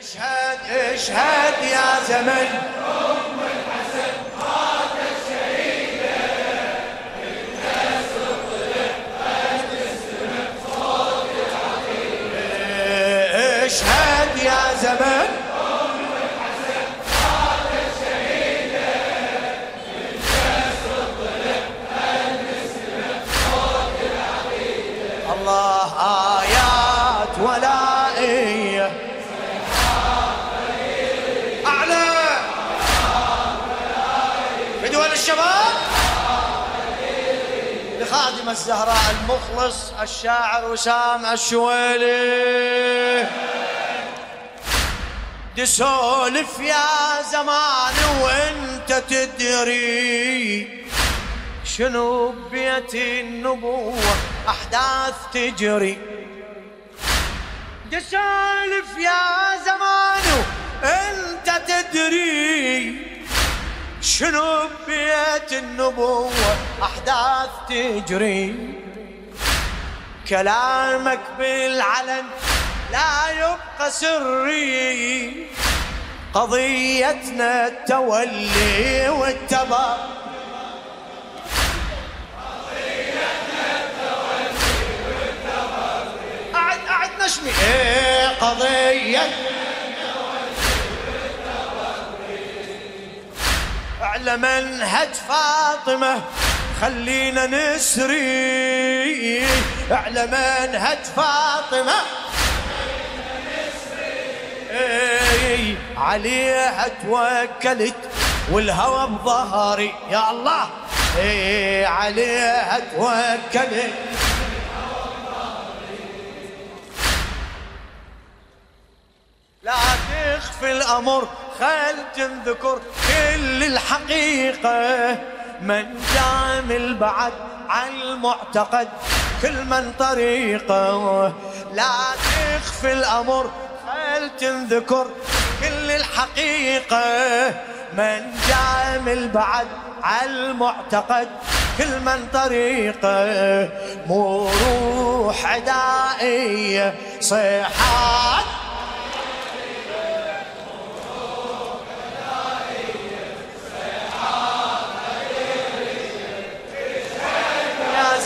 اشهد اشهد يا زمن الزهراء المخلص الشاعر وسام الشويلي. تسولف يا زمان وانت تدري شنو بيت النبوة أحداث تجري. تسولف يا زمان انت تدري شنو بيت النبوة؟ أحداث تجري. كلامك بالعلن لا يبقى سري. قضيتنا التولي والتبع قاعد قاعد نشمي. إيه قضية على منهج فاطمة. خلينا نسري. على منهج فاطمة. إيه عليها توكلت والهوى بظهري. يا الله. إيه عليها توكلت. لا تخفي الأمر. خل تنذكر كل الحقيقة من جامل بعد عن المعتقد كل من طريقه. لا تخفي الأمر خل تنذكر كل الحقيقة من جامل بعد على المعتقد كل من طريقه. مو روح عدائية صيحات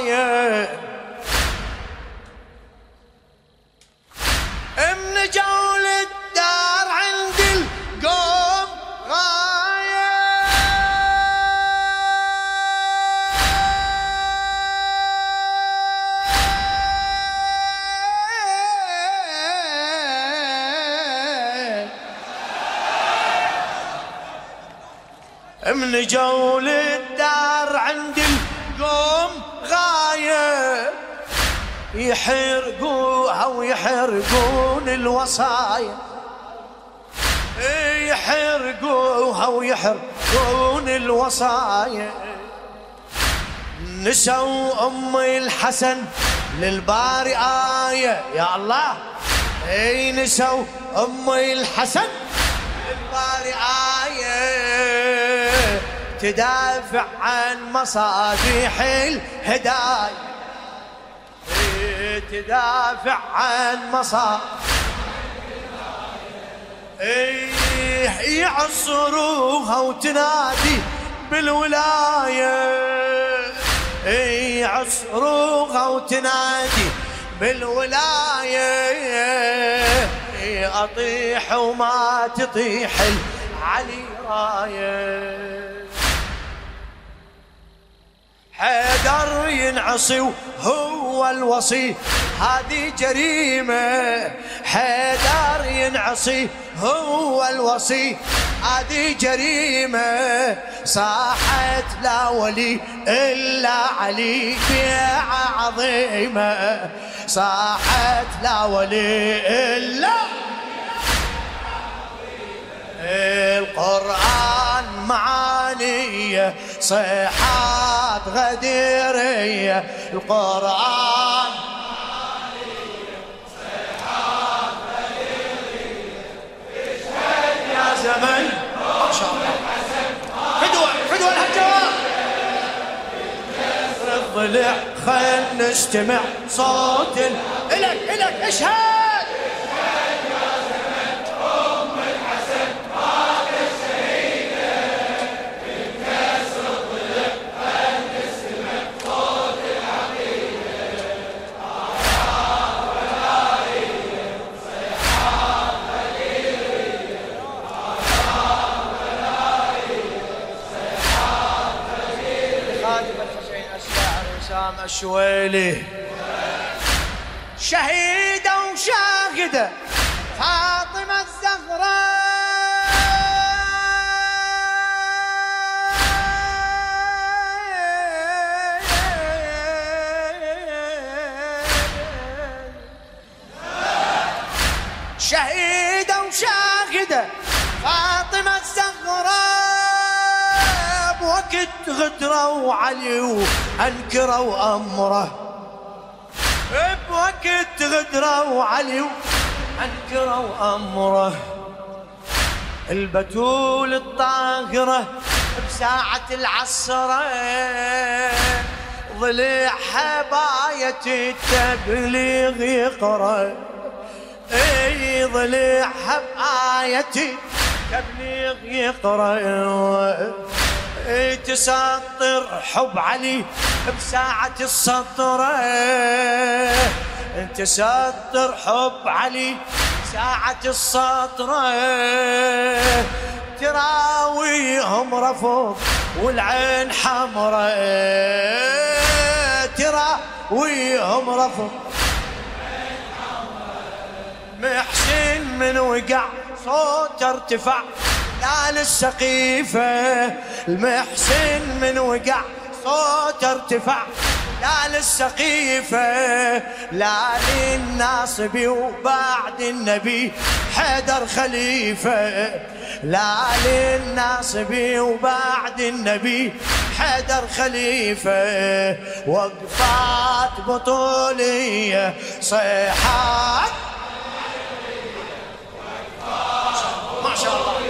غاية من جو للدار عند القوم غاية؟ من جول الدار عند القوم يحرقوها ويحرقون الوصايا. يحرقوها ويحرقون الوصايا. نسوا أم الحسن للباري آية يا الله. إي نسوا أم الحسن للباري آية تدافع عن مصابيح الهداية إيه تدافع عن مصابيح إيه يعصروها وتنادي بالولاية. إيه يعصروها وتنادي بالولاية. إيه أطيح وما تطيح علي راية. حيدر ينعصي وهو الوصي. هذه جريمة. حيدر ينعصي هو الوصي. هذه جريمة. صاحت لا ولي إلا علي بيعة عظيمة. صاحت لا ولي إلا القرآن صيحات غديرية القرآن. يا زمن؟ ما شاء الله فدوة فدوة الضلع خل نستمع صوت ال- إلك إلك اشهد وسام الشويلي شهيدة وشاهدة غدروا علي وأنكروا أمره بوقت غدروا علي وأنكروا أمره البتول الطاهرة بساعة العصرة ضلع حباية التبليغ يقرأ. إي ضلع بآيتي تبليغ يقرأ. تسطر حب علي بساعة السطر. تسطر حب علي ساعة السطر. تراويهم رفض والعين حمراء تراويهم رفض. محسن من وقع صوت ارتفع لا للسقيفة المحسن من وقع صوت ارتفع لا للسقيفة لا للناصب وبعد النبي حيدر خليفة. لا للناصب وبعد النبي حيدر خليفة. وقفات بطولية صيحات. ما شاء الله.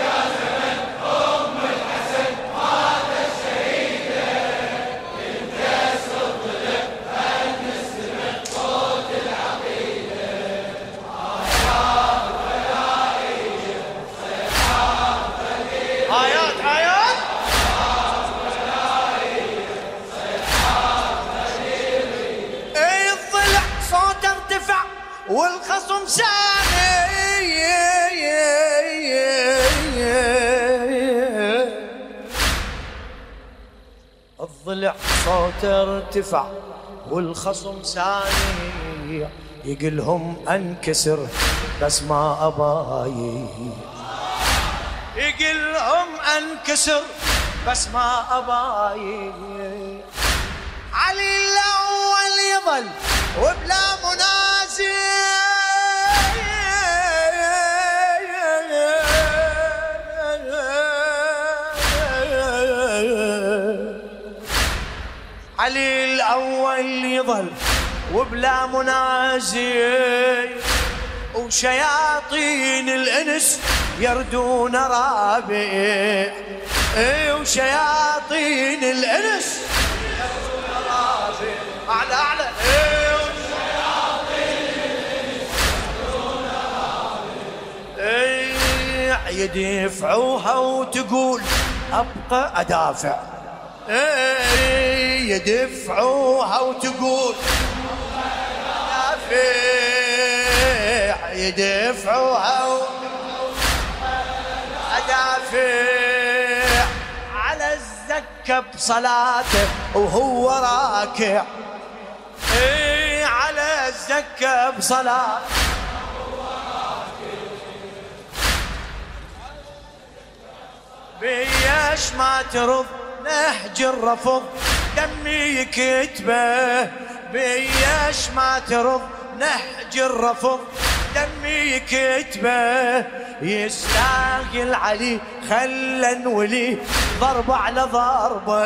الضلع صوت ارتفع والخصم ساني يقلهم انكسر بس ما ابايي يقلهم انكسر بس ما ابايي علي الأول يظل وبلا منازل علي الأول يظل وبلا منازل وشياطين الإنس يردون رابع اي وشياطين الإنس يردون رابع أعلى أعلى. إيه إيه يدفعوها وتقول أبقى أدافع. إيه. يدفعوها وتقول يدفعوها دافع على الزكة بصلاته وهو راكع. اي على الزكة بصلاته. بيش ما ترض نهج الرفض. دمي يكتبه بيش ما ترض نهج الرفض. دمي كتبة يستاهل علي خلى نولي ضربة على ضربة.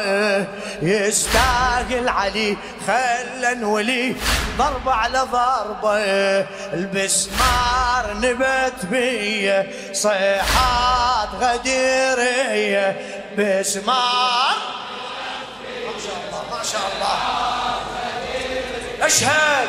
يستاهل علي خلى نولي ضربة على ضربة. البسمار نبت بيه صيحات غديرية. بسمار شاء الله. أشهد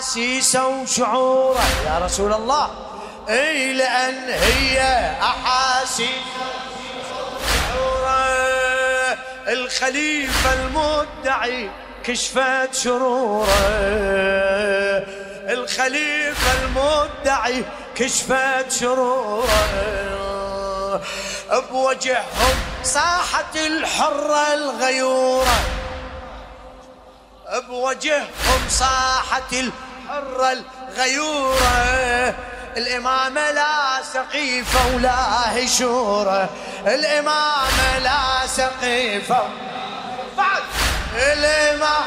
أحاسيسه وشعوره يا رسول الله اي لأن هي أحاسيسه الخليفة المدعي كشفت شروره. الخليفة المدعي كشفت شروره. بوجههم صاحت الحرة الغيورة. بوجههم صاحت الحرة الغيورة الإمامة لا سقيفة ولا هشورة الإمامة لا سقيفة بعد. الإمام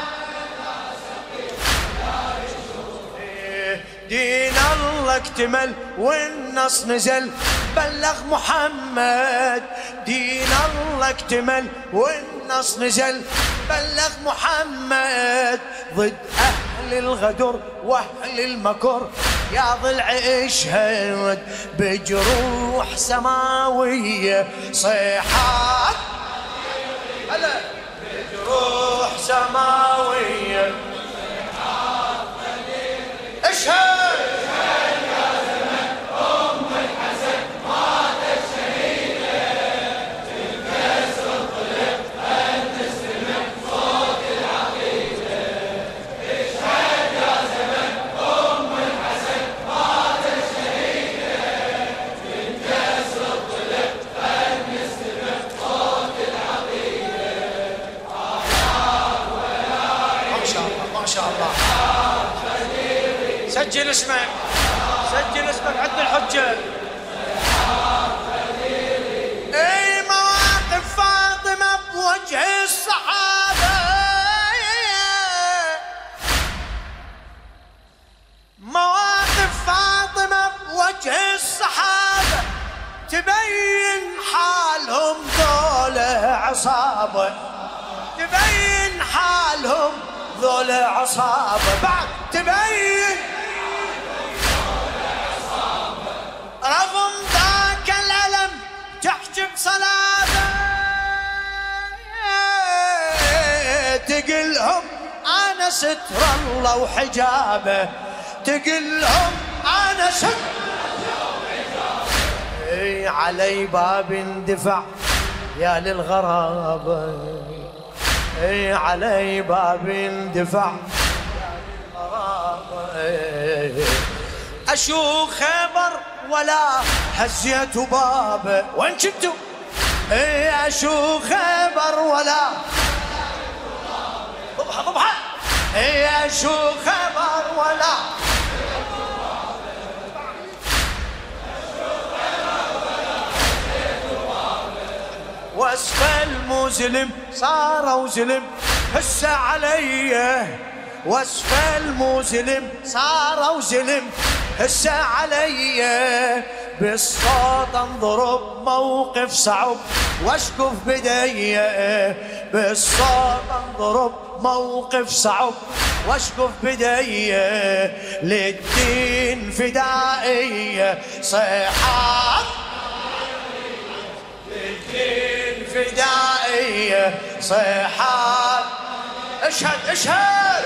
دين الله اكتمل والنص نزل. بلغ محمد. دين الله اكتمل والنص نزل. بلغ محمد. ضد أهل الغدر وأهل المكر يا ضلع اشهد بجروح سماوية صيحات هلا. بجروح سماوية. اشهد. ستر الله وحجابه تقلهم أنا ستر إي علي باب اندفع يا للغرابة إي علي باب اندفع أشوف خبر ولا هزيت بابه وين كنتوا إي أشو خبر ولا ضبحه ضبحه اي اشو خبر ولا؟ واسفل مو زلم صاروا زلم هسه علي. واسفل مو زلم صاروا زلم هسه علي. بالصوت انضرب موقف صعب واشكف بدي. بالصوت انضرب موقف صعب واشكف بدي للدين فدائية. صيحات للدين فدائية. صيحات اشهد اشهد.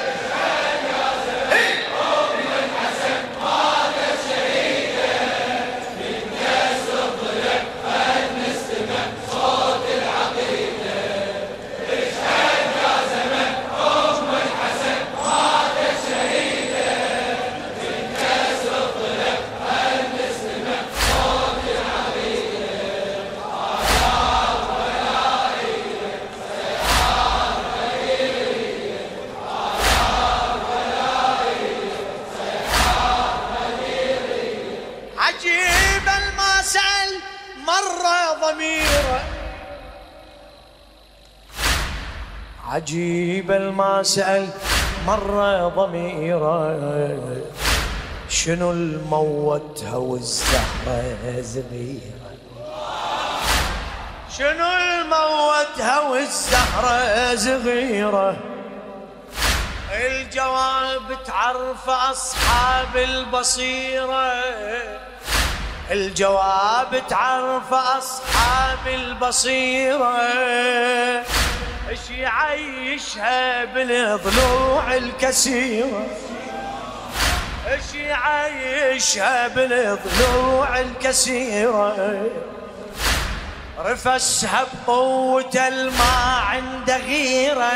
سأل مرة ضميره شنو الموتها والزهرة زغيرة شنو الموتها والزهرة زغيرة؟ الجواب تعرف أصحاب البصيرة. الجواب تعرف أصحاب البصيرة. اش يعيشها بالضلوع الكسيرة اش يعيشها بالضلوع الكسيرة رفسها بقوة الما عنده غيرة.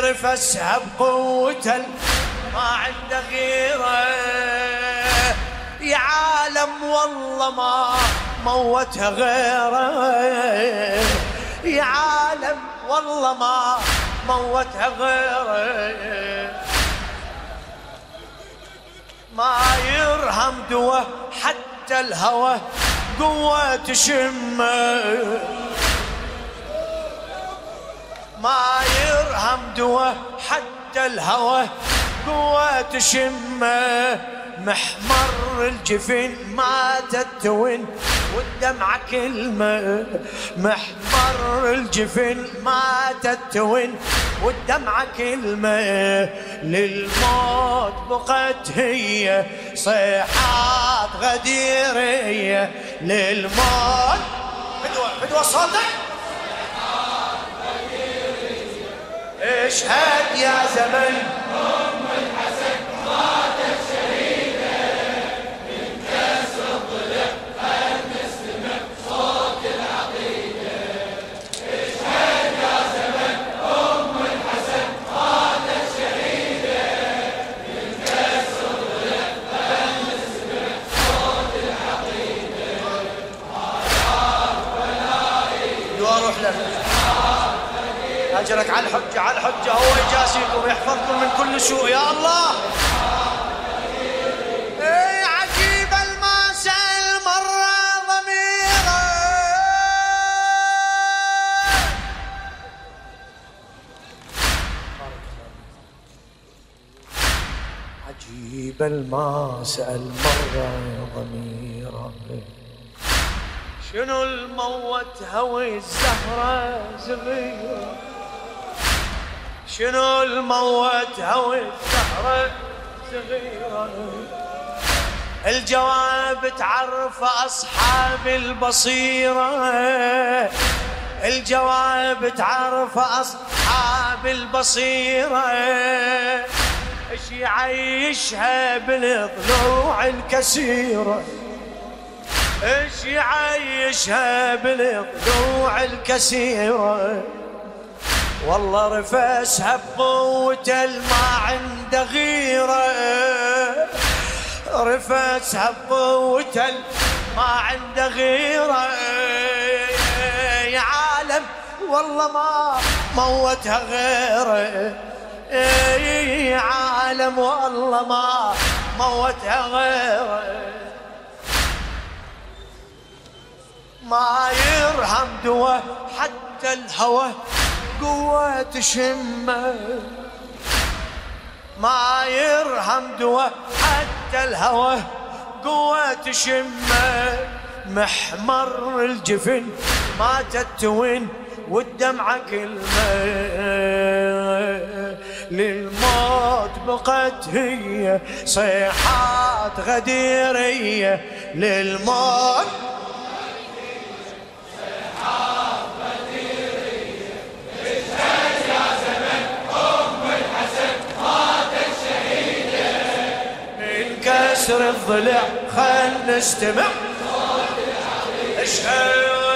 رفسها بقوة الما عنده غيرة. يا عالم والله ما موتها غيره. يا عالم والله ما موتها غيره ما يرهم دوا حتى الهوى قوة تشمه ما يرهم دوا حتى الهوى قوة تشمه محمر الجفن ما تتون والدمعة كلمة. محمر الجفن ما تتون والدمعة كلمة. للموت بقت هي صيحات غديرية. للموت. بدوى بدوى صوتك. اشهد يا زمن؟ اجرك على الحجة هو يجازيكم ويحفظكم من كل سوء. يا الله! اي عجيب الماسل مرة ضميرة. عجيب شنو الموت هوي الزهرة صغيره شنو الموت هوي الزهرة صغيرة الجواب تعرف أصحاب البصيرة. الجواب تعرف أصحاب البصيرة. إيش يعيشها بالضلوع الكسيرة إيش يعيشها بالضلوع الكسيرة والله رفسها بقوة الما عنده غيرة. رفسها بقوة الما عنده غيرة. يا عالم والله ما موتها غيره. يا عالم والله ما موتها غيره. ما يرهم دوا حتى الهوى قوة تشمه ما يرهم دوا حتى الهوى قوة تشمه محمر الجفن ما تتوين والدمعة كلمة. للموت بقت هي صيحات غديرية. للموت كسر الضلع خل نستمع. أشهد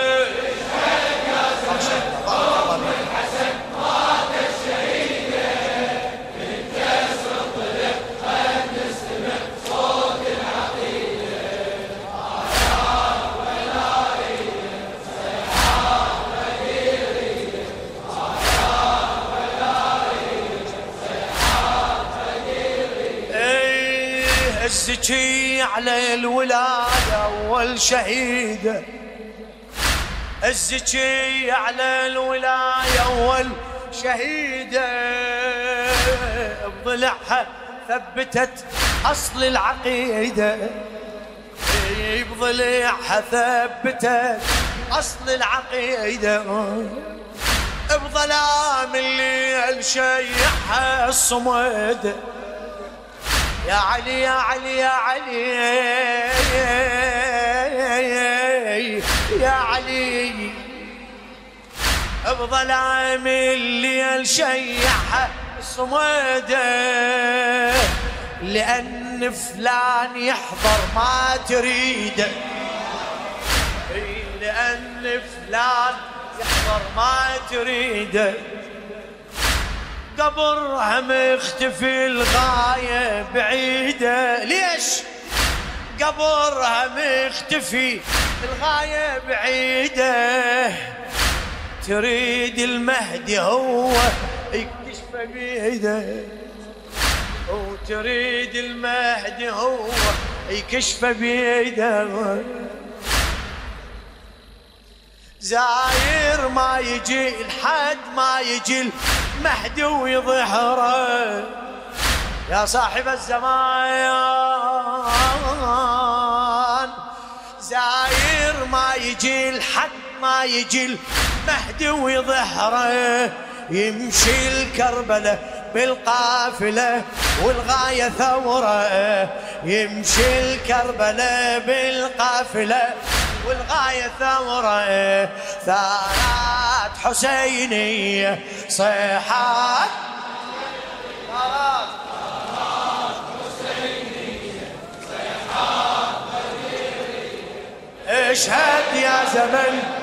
شهيدة الزكي على الولاية أول شهيدة بضلعها ثبتت أصل العقيدة. بضلعها ثبتت أصل العقيدة. بظلام الليل شيحها الصمد. يا علي يا علي يا علي. يا علي. بظلام الليل شيح صمده لأن فلان يحضر ما تريده لأن فلان يحضر ما تريده قبرها مختفي الغاية بعيدة. ليش؟ قبرها مختفي. الغاية بعيدة. تريد المهدي هو يكتشف بيده وتريد المهدي هو يكشف بيده زاير ما يجي لحد ما يجي المهدي ويظهره. يا صاحب الزمان. زاير ما يجي لحد ما يجي المهدي ويظهره يمشي الكربلة بالقافلة والغاية ثورة يمشي الكربلة بالقافلة والغاية ثورة. ثارات حسينية صيحات أشهد يا زمن